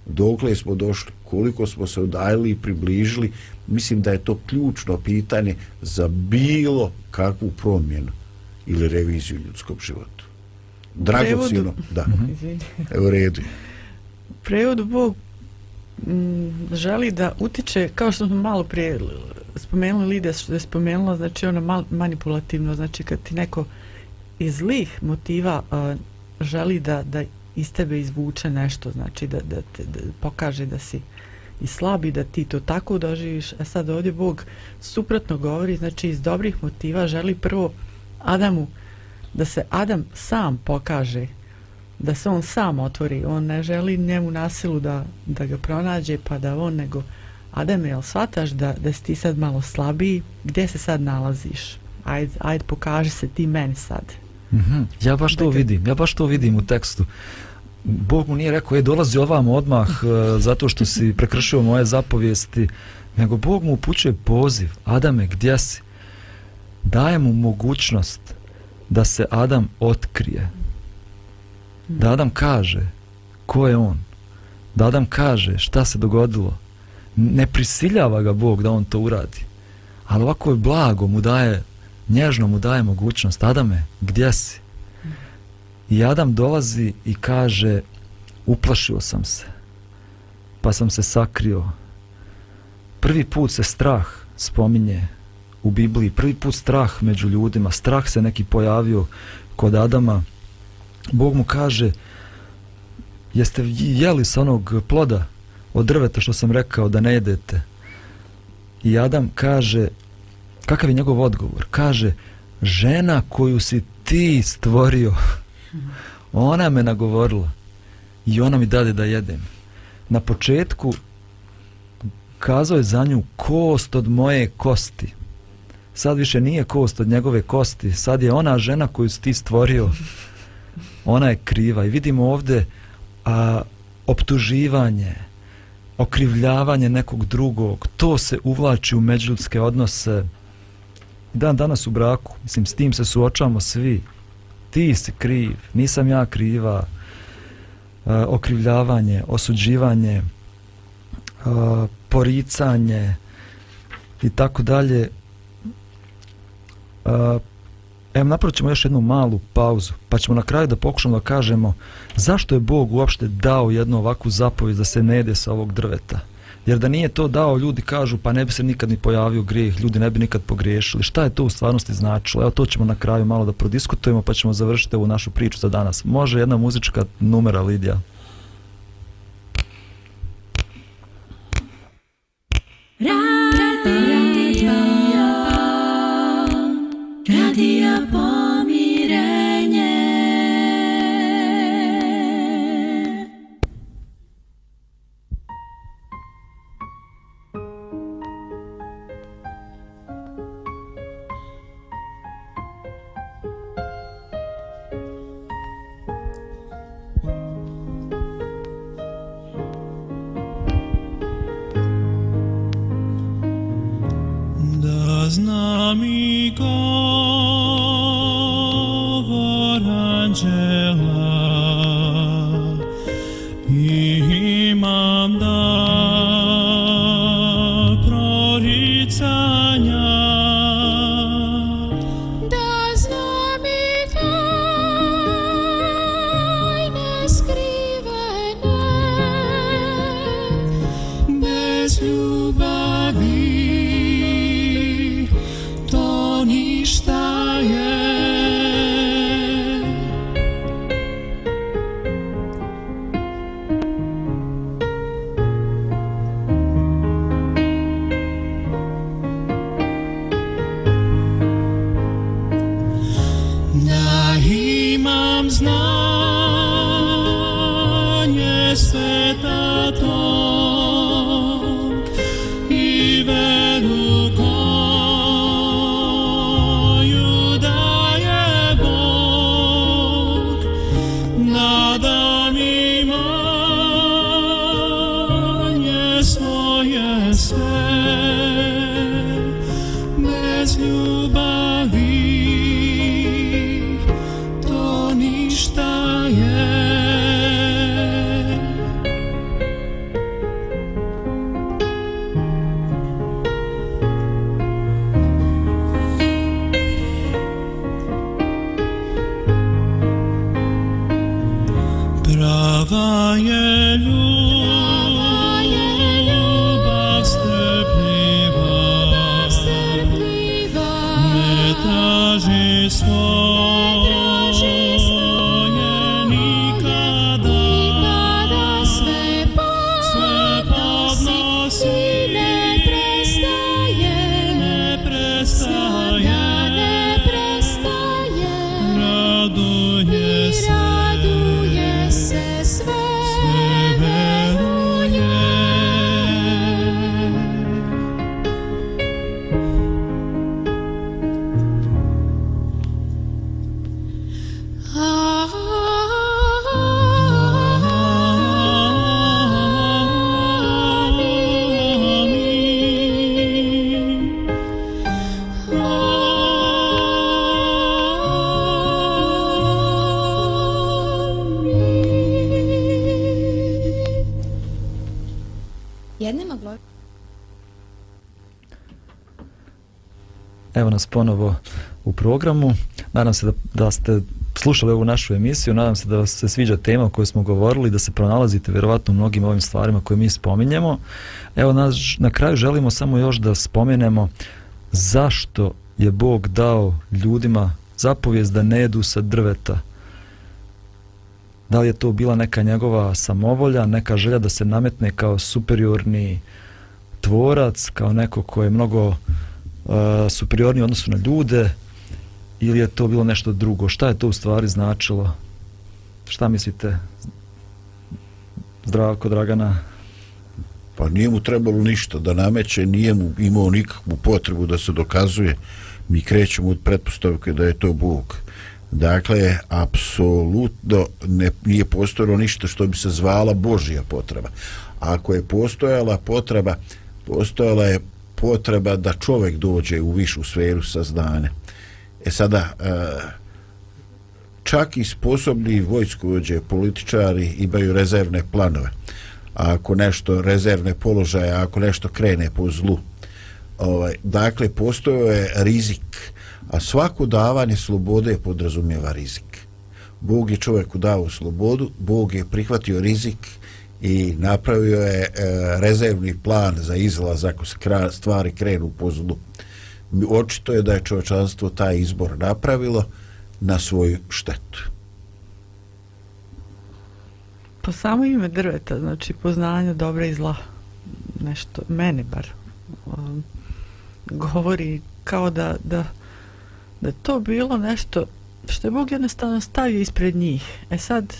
dokle smo došli, koliko smo se udaljili i približili, mislim da je to ključno pitanje za bilo kakvu promjenu ili reviziju u ljudskom životu. Dragocino, Prevodu- da, Izvini. u redu prevodu Bog mm, želi da utiče, kao što smo malo prije spomenuli Lidija što je spomenula, znači ono mal, manipulativno, znači kad ti neko iz zlih motiva uh, želi da, da iz tebe izvuče nešto, znači da, da, te, da pokaže da si i slabi, da ti to tako doživiš, a sad ovdje Bog suprotno govori, znači iz dobrih motiva želi prvo Adamu da se Adam sam pokaže da se on sam otvori, on ne želi njemu nasilu da, da ga pronađe pa da on nego Adam, jel shvataš da, da si ti sad malo slabiji, gdje se sad nalaziš? Ajde, ajde pokaži se ti meni sad. Mhm. Ja baš to vidim, ja baš to vidim u tekstu. Bog mu nije rekao, je dolazi ovam odmah e, zato što si prekršio moje zapovijesti, nego Bog mu upućuje poziv, Adame, gdje si? Daje mu mogućnost da se Adam otkrije. Da Adam kaže ko je on. Da Adam kaže šta se dogodilo. Ne prisiljava ga Bog da on to uradi. Ali ovako je blago mu daje, nježno mu daje mogućnost. Adame, gdje si? I Adam dolazi i kaže uplašio sam se. Pa sam se sakrio. Prvi put se strah spominje u Bibliji. Prvi put strah među ljudima. Strah se neki pojavio kod Adama. Bog mu kaže jeste jeli sa onog ploda od drveta što sam rekao da ne jedete. I Adam kaže kakav je njegov odgovor? Kaže žena koju si ti stvorio ona me nagovorila i ona mi dade da jedem. Na početku kazao je za nju kost od moje kosti. Sad više nije kost od njegove kosti, sad je ona žena koju si ti stvorio. Ona je kriva i vidimo ovde a, optuživanje, okrivljavanje nekog drugog, to se uvlači u međuljudske odnose. Dan danas u braku, mislim, s tim se suočavamo svi. Ti si kriv, nisam ja kriva. E, okrivljavanje, osuđivanje, e, poricanje i tako dalje. Evo, napravit ćemo još jednu malu pauzu, pa ćemo na kraju da pokušamo da kažemo zašto je Bog uopšte dao jednu ovakvu zapovijed da se ne jede sa ovog drveta. Jer da nije to dao, ljudi kažu, pa ne bi se nikad ni pojavio grijeh, ljudi ne bi nikad pogriješili. Šta je to u stvarnosti značilo? Evo, to ćemo na kraju malo da prodiskutujemo, pa ćemo završiti ovu našu priču za danas. Može jedna muzička numera, Lidija? Ra Evo nas ponovo u programu. Nadam se da, da ste slušali ovu našu emisiju, nadam se da vas se sviđa tema o kojoj smo govorili, da se pronalazite vjerovatno u mnogim ovim stvarima koje mi spominjemo. Evo nas, na kraju želimo samo još da spomenemo zašto je Bog dao ljudima zapovijest da ne jedu sa drveta. Da li je to bila neka njegova samovolja, neka želja da se nametne kao superiorni tvorac, kao neko ko je mnogo E, uh, superiorni odnosu na ljude, ili je to bilo nešto drugo? Šta je to u stvari značilo? Šta mislite? Zdravko Dragana? Pa nije mu trebalo ništa da nameće, nije mu imao nikakvu potrebu da se dokazuje. Mi krećemo od pretpostavke da je to Bog. Dakle, apsolutno ne, nije postojalo ništa što bi se zvala Božija potreba. Ako je postojala potreba, postojala je potreba da čovjek dođe u višu sferu saznanja. E sada, e, čak i sposobni vojskovođe, političari imaju rezervne planove. A ako nešto rezervne položaje, ako nešto krene po zlu. Ovaj, dakle, postoje je rizik, a svako davanje slobode podrazumijeva rizik. Bog je čovjeku dao slobodu, Bog je prihvatio rizik i napravio je e, rezervni plan za izlaz ako se kra, stvari krenu po zlu očito je da je čovečanstvo taj izbor napravilo na svoju štetu. Po samo ime drveta, znači poznanje dobra i zla, nešto, mene bar, um, govori kao da, da, da to bilo nešto što je Bog jednostavno stavio ispred njih. E sad,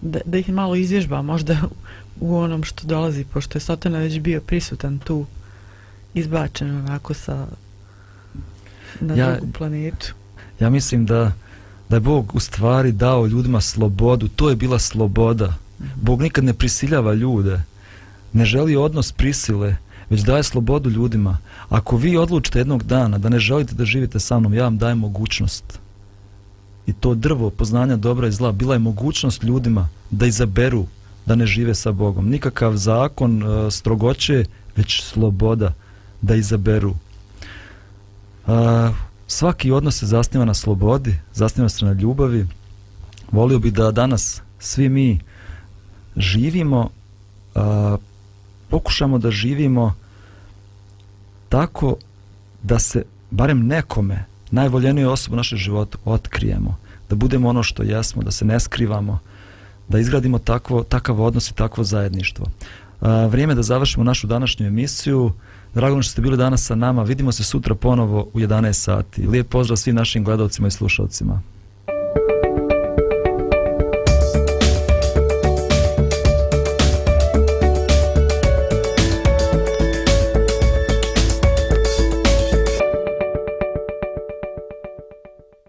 da, da ih malo izvježba možda u onom što dolazi, pošto je Sotana već bio prisutan tu, izbačen onako sa na ja, drugu planetu. Ja mislim da da je Bog u stvari dao ljudima slobodu, to je bila sloboda. Bog nikad ne prisiljava ljude, ne želi odnos prisile, već daje slobodu ljudima. Ako vi odlučite jednog dana da ne želite da živite sa mnom, ja vam dajem mogućnost. I to drvo poznanja dobra i zla bila je mogućnost ljudima da izaberu da ne žive sa Bogom. Nikakav zakon e, strogoće, već sloboda da izaberu A, svaki odnos se zasniva na slobodi, zasniva se na ljubavi. Volio bi da danas svi mi živimo, a, pokušamo da živimo tako da se barem nekome, najvoljeniju osobu u našem životu, otkrijemo. Da budemo ono što jesmo, da se ne skrivamo, da izgradimo takvo, takav odnos i takvo zajedništvo. A, vrijeme da završimo našu današnju emisiju. Drago što ste bili danas sa nama. Vidimo se sutra ponovo u 11 sati. Lijep pozdrav svim našim gledalcima i slušalcima.